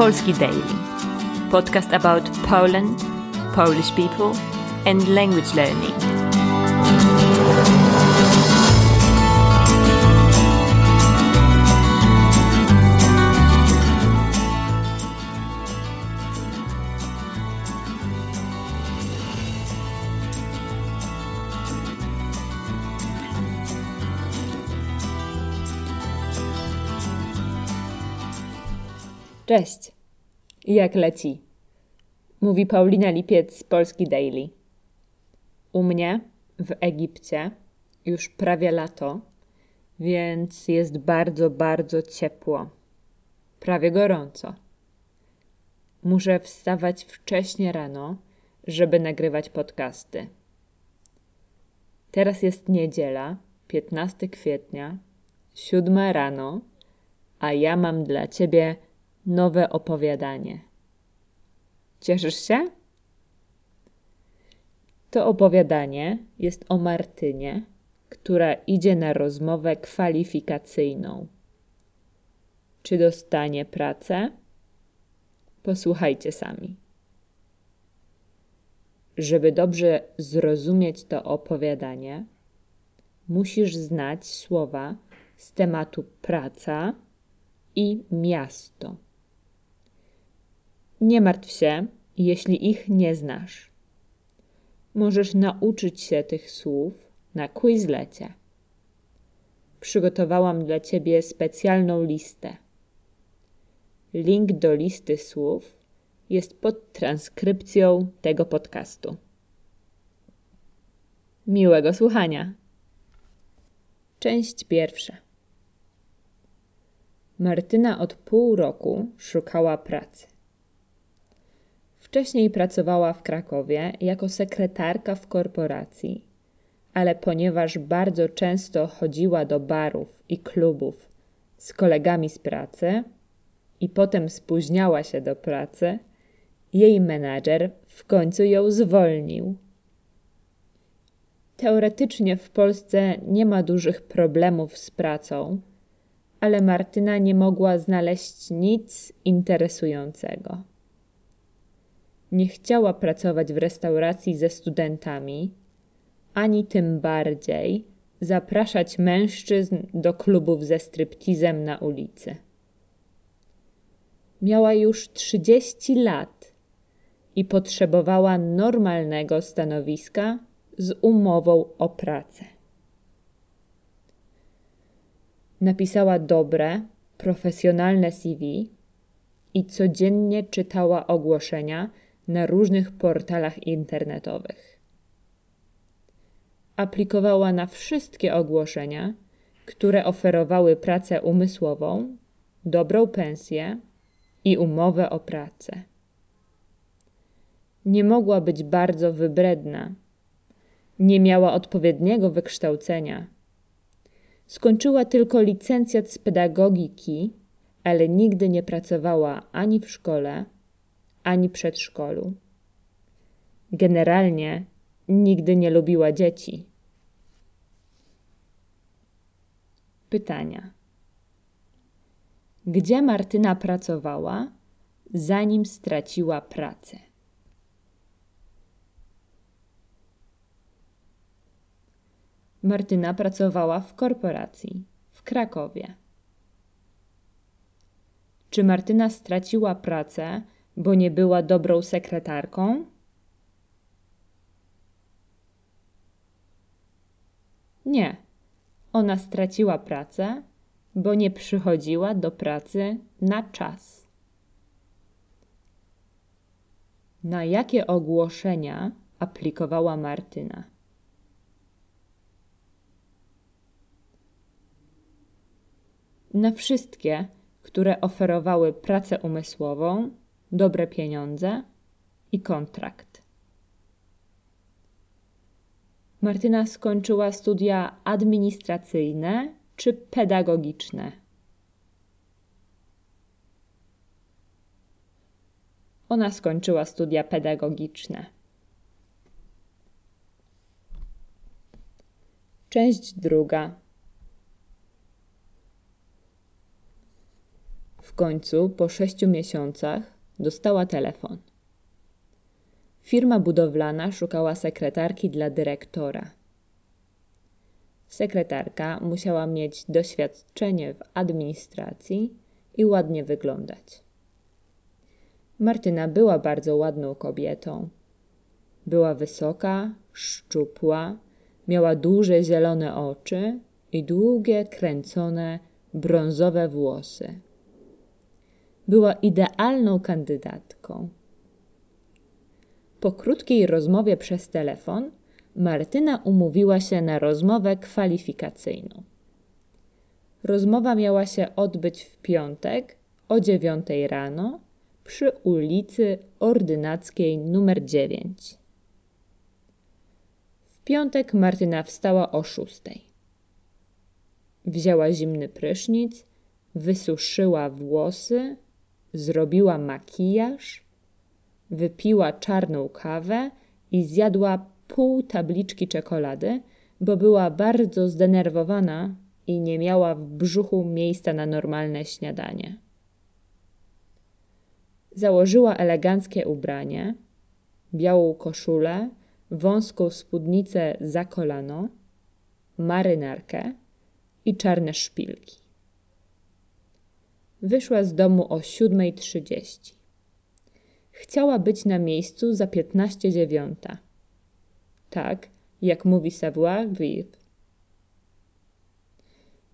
Polski Daily, podcast about Poland, Polish people, and language learning. Cześć. Jak leci? Mówi Paulina Lipiec z Polski Daily. U mnie w Egipcie już prawie lato, więc jest bardzo, bardzo ciepło. Prawie gorąco. Muszę wstawać wcześnie rano, żeby nagrywać podcasty. Teraz jest niedziela, 15 kwietnia, 7 rano, a ja mam dla ciebie nowe opowiadanie. Cieszysz się? To opowiadanie jest o Martynie, która idzie na rozmowę kwalifikacyjną. Czy dostanie pracę? Posłuchajcie sami. Żeby dobrze zrozumieć to opowiadanie, musisz znać słowa z tematu praca i miasto. Nie martw się, jeśli ich nie znasz. Możesz nauczyć się tych słów na Quizlecie. Przygotowałam dla Ciebie specjalną listę. Link do listy słów jest pod transkrypcją tego podcastu. Miłego słuchania. Część pierwsza. Martyna od pół roku szukała pracy. Wcześniej pracowała w Krakowie jako sekretarka w korporacji, ale ponieważ bardzo często chodziła do barów i klubów z kolegami z pracy i potem spóźniała się do pracy, jej menadżer w końcu ją zwolnił. Teoretycznie w Polsce nie ma dużych problemów z pracą, ale Martyna nie mogła znaleźć nic interesującego. Nie chciała pracować w restauracji ze studentami, ani tym bardziej zapraszać mężczyzn do klubów ze striptizem na ulicy. Miała już 30 lat i potrzebowała normalnego stanowiska z umową o pracę. Napisała dobre, profesjonalne CV i codziennie czytała ogłoszenia na różnych portalach internetowych. Aplikowała na wszystkie ogłoszenia, które oferowały pracę umysłową, dobrą pensję i umowę o pracę. Nie mogła być bardzo wybredna. Nie miała odpowiedniego wykształcenia. Skończyła tylko licencjat z pedagogiki, ale nigdy nie pracowała ani w szkole, ani przedszkolu. Generalnie nigdy nie lubiła dzieci. Pytania. Gdzie Martyna pracowała, zanim straciła pracę? Martyna pracowała w korporacji w Krakowie. Czy Martyna straciła pracę, bo nie była dobrą sekretarką? Nie. Ona straciła pracę, bo nie przychodziła do pracy na czas. Na jakie ogłoszenia aplikowała Martyna? Na wszystkie, które oferowały pracę umysłową dobre pieniądze i kontrakt. Martyna skończyła studia administracyjne czy pedagogiczne. Ona skończyła studia pedagogiczne. Część druga. W końcu, po sześciu miesiącach, dostała telefon. Firma budowlana szukała sekretarki dla dyrektora. Sekretarka musiała mieć doświadczenie w administracji i ładnie wyglądać. Martyna była bardzo ładną kobietą. Była wysoka, szczupła, miała duże zielone oczy i długie, kręcone, brązowe włosy. Była idealną kandydatką. Po krótkiej rozmowie przez telefon Martyna umówiła się na rozmowę kwalifikacyjną. Rozmowa miała się odbyć w piątek o dziewiątej rano przy ulicy Ordynackiej nr 9. W piątek Martyna wstała o szóstej. Wzięła zimny prysznic, wysuszyła włosy, zrobiła makijaż, wypiła czarną kawę i zjadła pół tabliczki czekolady, bo była bardzo zdenerwowana i nie miała w brzuchu miejsca na normalne śniadanie. Założyła eleganckie ubranie, białą koszulę, wąską spódnicę za kolano, marynarkę i czarne szpilki. Wyszła z domu o 7.30. Chciała być na miejscu za 15 dziewiąta. Tak, jak mówi savoir-vivre.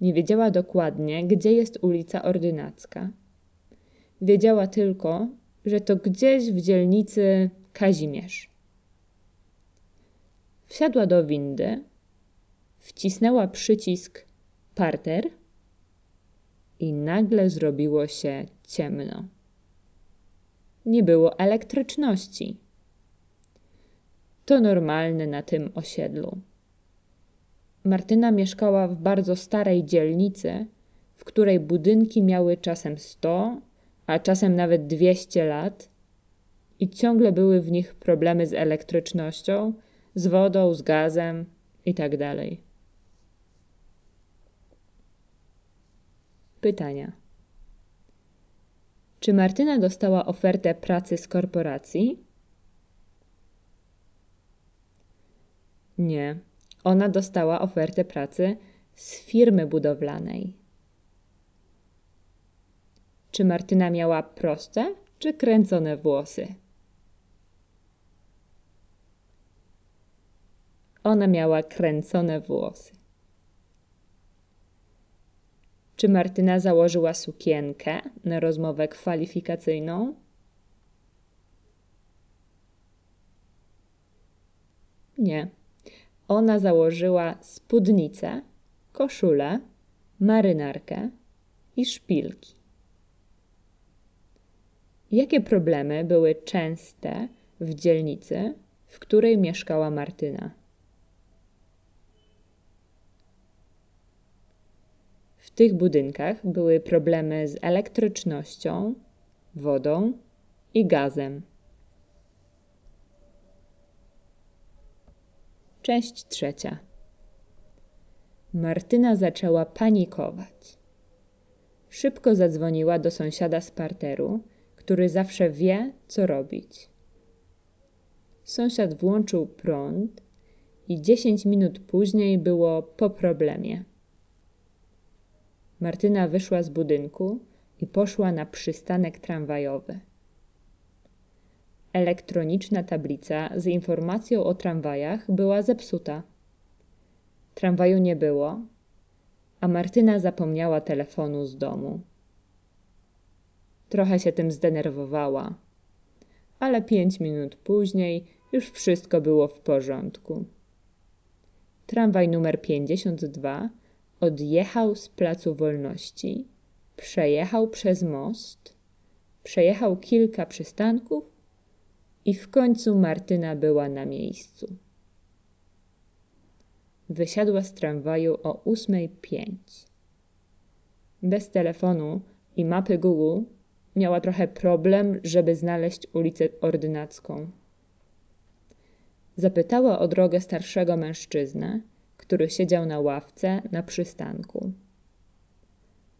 Nie wiedziała dokładnie, gdzie jest ulica Ordynacka. Wiedziała tylko, że to gdzieś w dzielnicy Kazimierz. Wsiadła do windy, wcisnęła przycisk parter i nagle zrobiło się ciemno. Nie było elektryczności. To normalne na tym osiedlu. Martyna mieszkała w bardzo starej dzielnicy, w której budynki miały czasem 100, a czasem nawet 200 lat i ciągle były w nich problemy z elektrycznością, z wodą, z gazem itd. Pytania. Czy Martyna dostała ofertę pracy z korporacji? Nie. Ona dostała ofertę pracy z firmy budowlanej. Czy Martyna miała proste czy kręcone włosy? Ona miała kręcone włosy. Czy Martyna założyła sukienkę na rozmowę kwalifikacyjną? Nie. Ona założyła spódnicę, koszulę, marynarkę i szpilki. Jakie problemy były częste w dzielnicy, w której mieszkała Martyna? Tych budynkach były problemy z elektrycznością, wodą i gazem. Część trzecia. Martyna zaczęła panikować. Szybko zadzwoniła do sąsiada z parteru, który zawsze wie, co robić. Sąsiad włączył prąd i dziesięć minut później było po problemie. Martyna wyszła z budynku i poszła na przystanek tramwajowy. Elektroniczna tablica z informacją o tramwajach była zepsuta. Tramwaju nie było, a Martyna zapomniała telefonu z domu. Trochę się tym zdenerwowała, ale pięć minut później już wszystko było w porządku. Tramwaj numer 52 odjechał z Placu Wolności, przejechał przez most, przejechał kilka przystanków i w końcu Martyna była na miejscu. Wysiadła z tramwaju o 8.05. Bez telefonu i mapy Google miała trochę problem, żeby znaleźć ulicę Ordynacką. Zapytała o drogę starszego mężczyznę, który siedział na ławce na przystanku.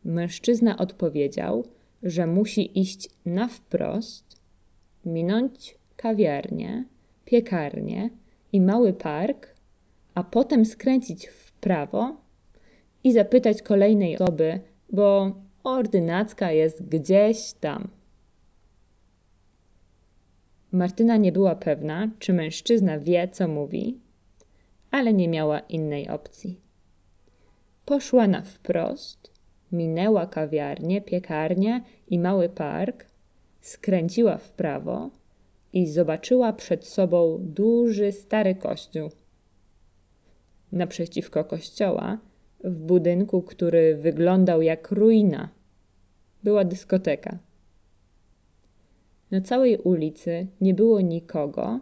Mężczyzna odpowiedział, że musi iść na wprost, minąć kawiarnię, piekarnię i mały park, a potem skręcić w prawo i zapytać kolejnej osoby, bo ordynacka jest gdzieś tam. Martyna nie była pewna, czy mężczyzna wie, co mówi, ale nie miała innej opcji. Poszła na wprost, minęła kawiarnię, piekarnię i mały park, skręciła w prawo i zobaczyła przed sobą duży stary kościół. Naprzeciwko kościoła, w budynku, który wyglądał jak ruina, była dyskoteka. Na całej ulicy nie było nikogo,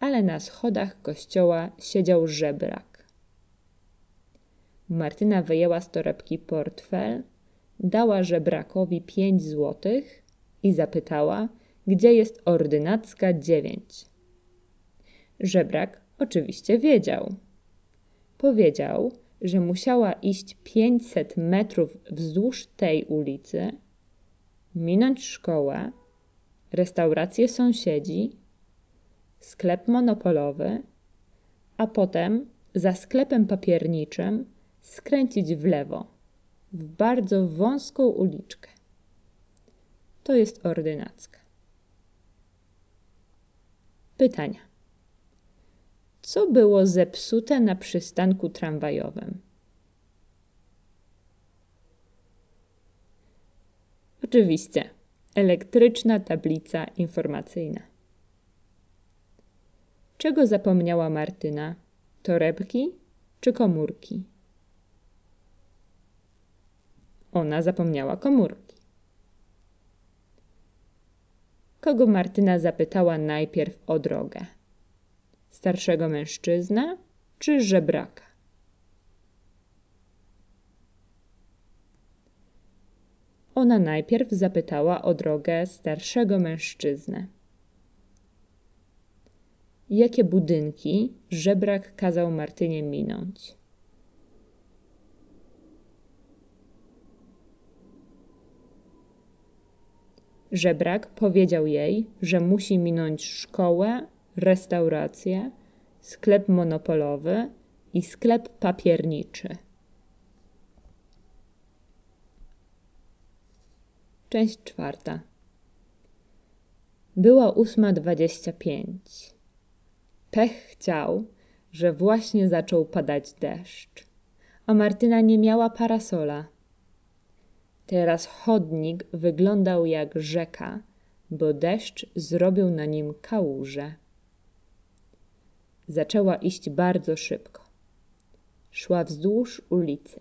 ale na schodach kościoła siedział żebrak. Martyna wyjęła z torebki portfel, dała żebrakowi pięć złotych i zapytała, gdzie jest ordynacka dziewięć. Żebrak oczywiście wiedział. Powiedział, że musiała iść pięćset metrów wzdłuż tej ulicy, minąć szkołę, restaurację sąsiedzi, sklep monopolowy, a potem za sklepem papierniczym skręcić w lewo, w bardzo wąską uliczkę. To jest ordynacka. Pytania. Co było zepsute na przystanku tramwajowym? Oczywiście, elektryczna tablica informacyjna. Czego zapomniała Martyna? Torebki czy komórki? Ona zapomniała komórki. Kogo Martyna zapytała najpierw o drogę? Starszego mężczyznę czy żebraka? Ona najpierw zapytała o drogę starszego mężczyznę. Jakie budynki żebrak kazał Martynie minąć? Żebrak powiedział jej, że musi minąć szkołę, restaurację, sklep monopolowy i sklep papierniczy. Część czwarta. Była ósma dwadzieścia pięć. Pech chciał, że właśnie zaczął padać deszcz, a Martyna nie miała parasola. Teraz chodnik wyglądał jak rzeka, bo deszcz zrobił na nim kałużę. Zaczęła iść bardzo szybko. Szła wzdłuż ulicy.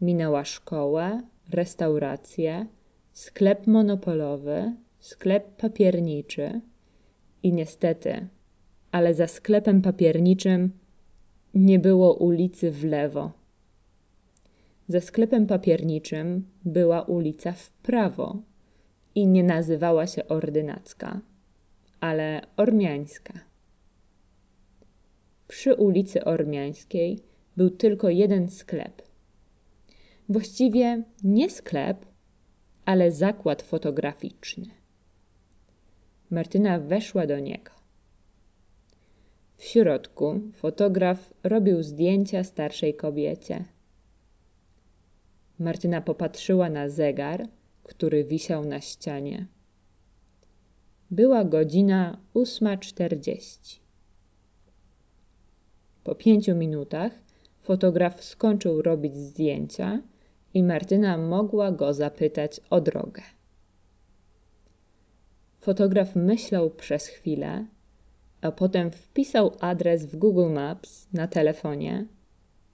Minęła szkołę, restaurację, sklep monopolowy, sklep papierniczy i niestety, ale za sklepem papierniczym nie było ulicy w lewo. Za sklepem papierniczym była ulica w prawo i nie nazywała się Ordynacka, ale Ormiańska. Przy ulicy Ormiańskiej był tylko jeden sklep. Właściwie nie sklep, ale zakład fotograficzny. Martyna weszła do niego. W środku fotograf robił zdjęcia starszej kobiecie. Martyna popatrzyła na zegar, który wisiał na ścianie. Była godzina ósma czterdzieści. Po pięciu minutach fotograf skończył robić zdjęcia i Martyna mogła go zapytać o drogę. Fotograf myślał przez chwilę, a potem wpisał adres w Google Maps na telefonie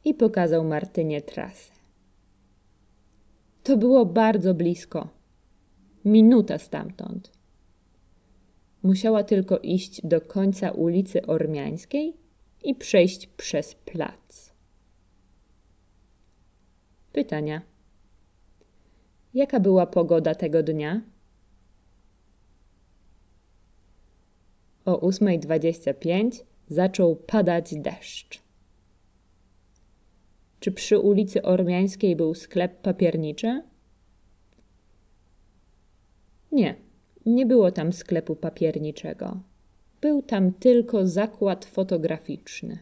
i pokazał Martynie trasę. To było bardzo blisko. Minuta stamtąd. Musiała tylko iść do końca ulicy Ormiańskiej i przejść przez plac. Pytania. Jaka była pogoda tego dnia? O 8.25 zaczął padać deszcz. Czy przy ulicy Ormiańskiej był sklep papierniczy? Nie, nie było tam sklepu papierniczego. Był tam tylko zakład fotograficzny.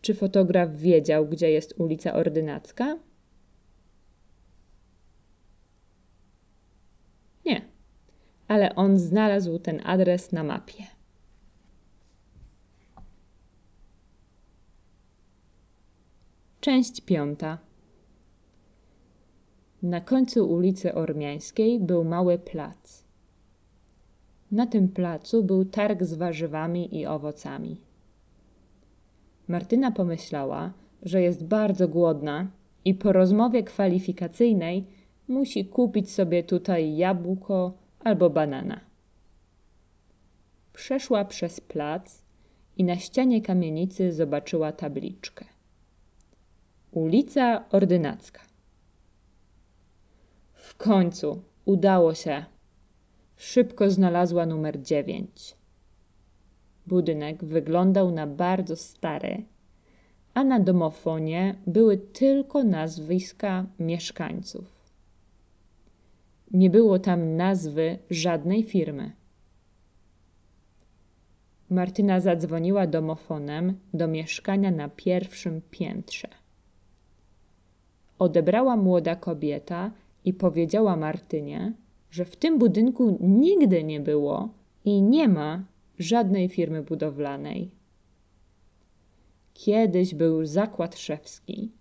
Czy fotograf wiedział, gdzie jest ulica Ordynacka? Nie, ale on znalazł ten adres na mapie. Część piąta. Na końcu ulicy Ormiańskiej był mały plac. Na tym placu był targ z warzywami i owocami. Martyna pomyślała, że jest bardzo głodna i po rozmowie kwalifikacyjnej musi kupić sobie tutaj jabłko albo banana. Przeszła przez plac i na ścianie kamienicy zobaczyła tabliczkę. Ulica Ordynacka. W końcu udało się. Szybko znalazła numer dziewięć. Budynek wyglądał na bardzo stary, a na domofonie były tylko nazwiska mieszkańców. Nie było tam nazwy żadnej firmy. Martyna zadzwoniła domofonem do mieszkania na pierwszym piętrze. Odebrała młoda kobieta i powiedziała Martynie, że w tym budynku nigdy nie było i nie ma żadnej firmy budowlanej. Kiedyś był zakład szewski,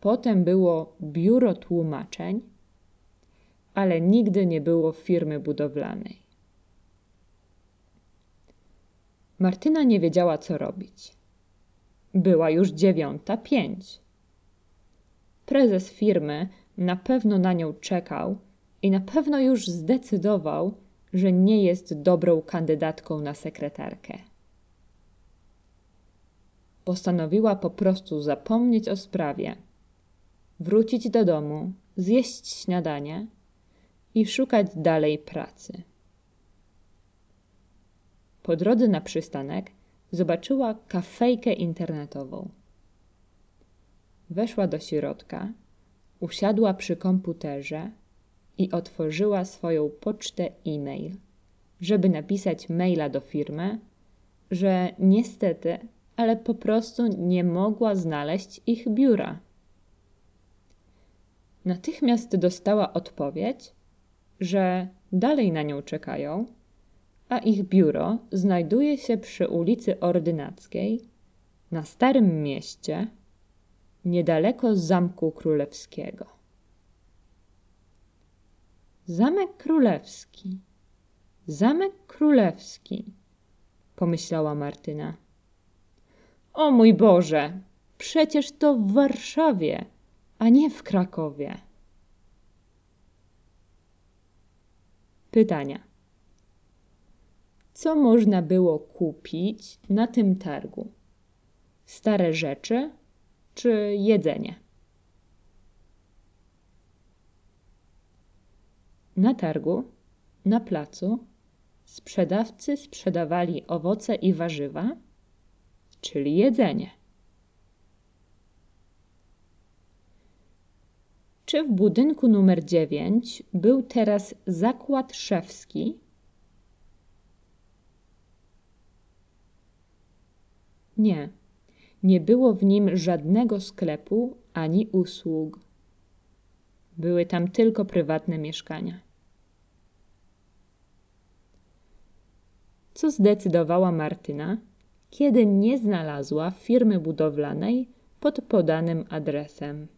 potem było biuro tłumaczeń, ale nigdy nie było firmy budowlanej. Martyna nie wiedziała, co robić. Była już dziewiąta pięć. Prezes firmy na pewno na nią czekał i na pewno już zdecydował, że nie jest dobrą kandydatką na sekretarkę. Postanowiła po prostu zapomnieć o sprawie, wrócić do domu, zjeść śniadanie i szukać dalej pracy. Po drodze na przystanek zobaczyła kafejkę internetową. Weszła do środka, usiadła przy komputerze i otworzyła swoją pocztę e-mail, żeby napisać maila do firmy, że niestety, ale po prostu nie mogła znaleźć ich biura. Natychmiast dostała odpowiedź, że dalej na nią czekają, a ich biuro znajduje się przy ulicy Ordynackiej, na Starym Mieście, niedaleko Zamku Królewskiego. Zamek Królewski. Zamek Królewski, pomyślała Martyna. O mój Boże, przecież to w Warszawie, a nie w Krakowie. Pytania. Co można było kupić na tym targu? Stare rzeczy czy jedzenie? Na targu, na placu, sprzedawcy sprzedawali owoce i warzywa, czyli jedzenie. Czy w budynku numer 9 był teraz zakład szewski? Nie, nie było w nim żadnego sklepu ani usług. Były tam tylko prywatne mieszkania. Co zdecydowała Martyna, kiedy nie znalazła firmy budowlanej pod podanym adresem?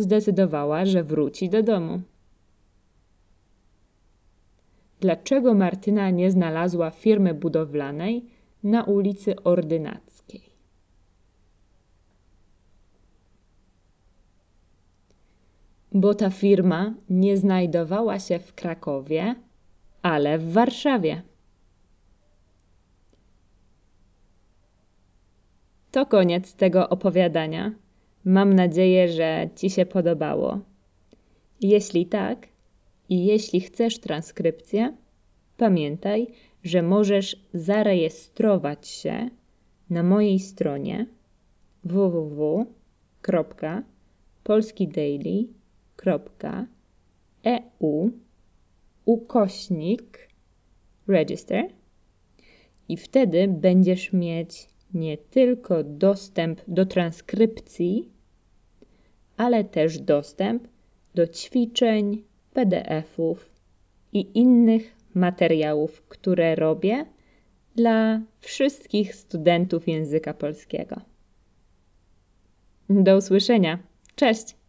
Zdecydowała, że wróci do domu. Dlaczego Martyna nie znalazła firmy budowlanej na ulicy Ordynackiej? bo ta firma nie znajdowała się w Krakowie, ale w Warszawie. To koniec tego opowiadania. Mam nadzieję, że Ci się podobało. Jeśli tak i jeśli chcesz transkrypcję, pamiętaj, że możesz zarejestrować się na mojej stronie www www.polskidaily.eu ukośnik register i wtedy będziesz mieć nie tylko dostęp do transkrypcji, ale też dostęp do ćwiczeń, PDFów i innych materiałów, które robię dla wszystkich studentów języka polskiego. Do usłyszenia. Cześć!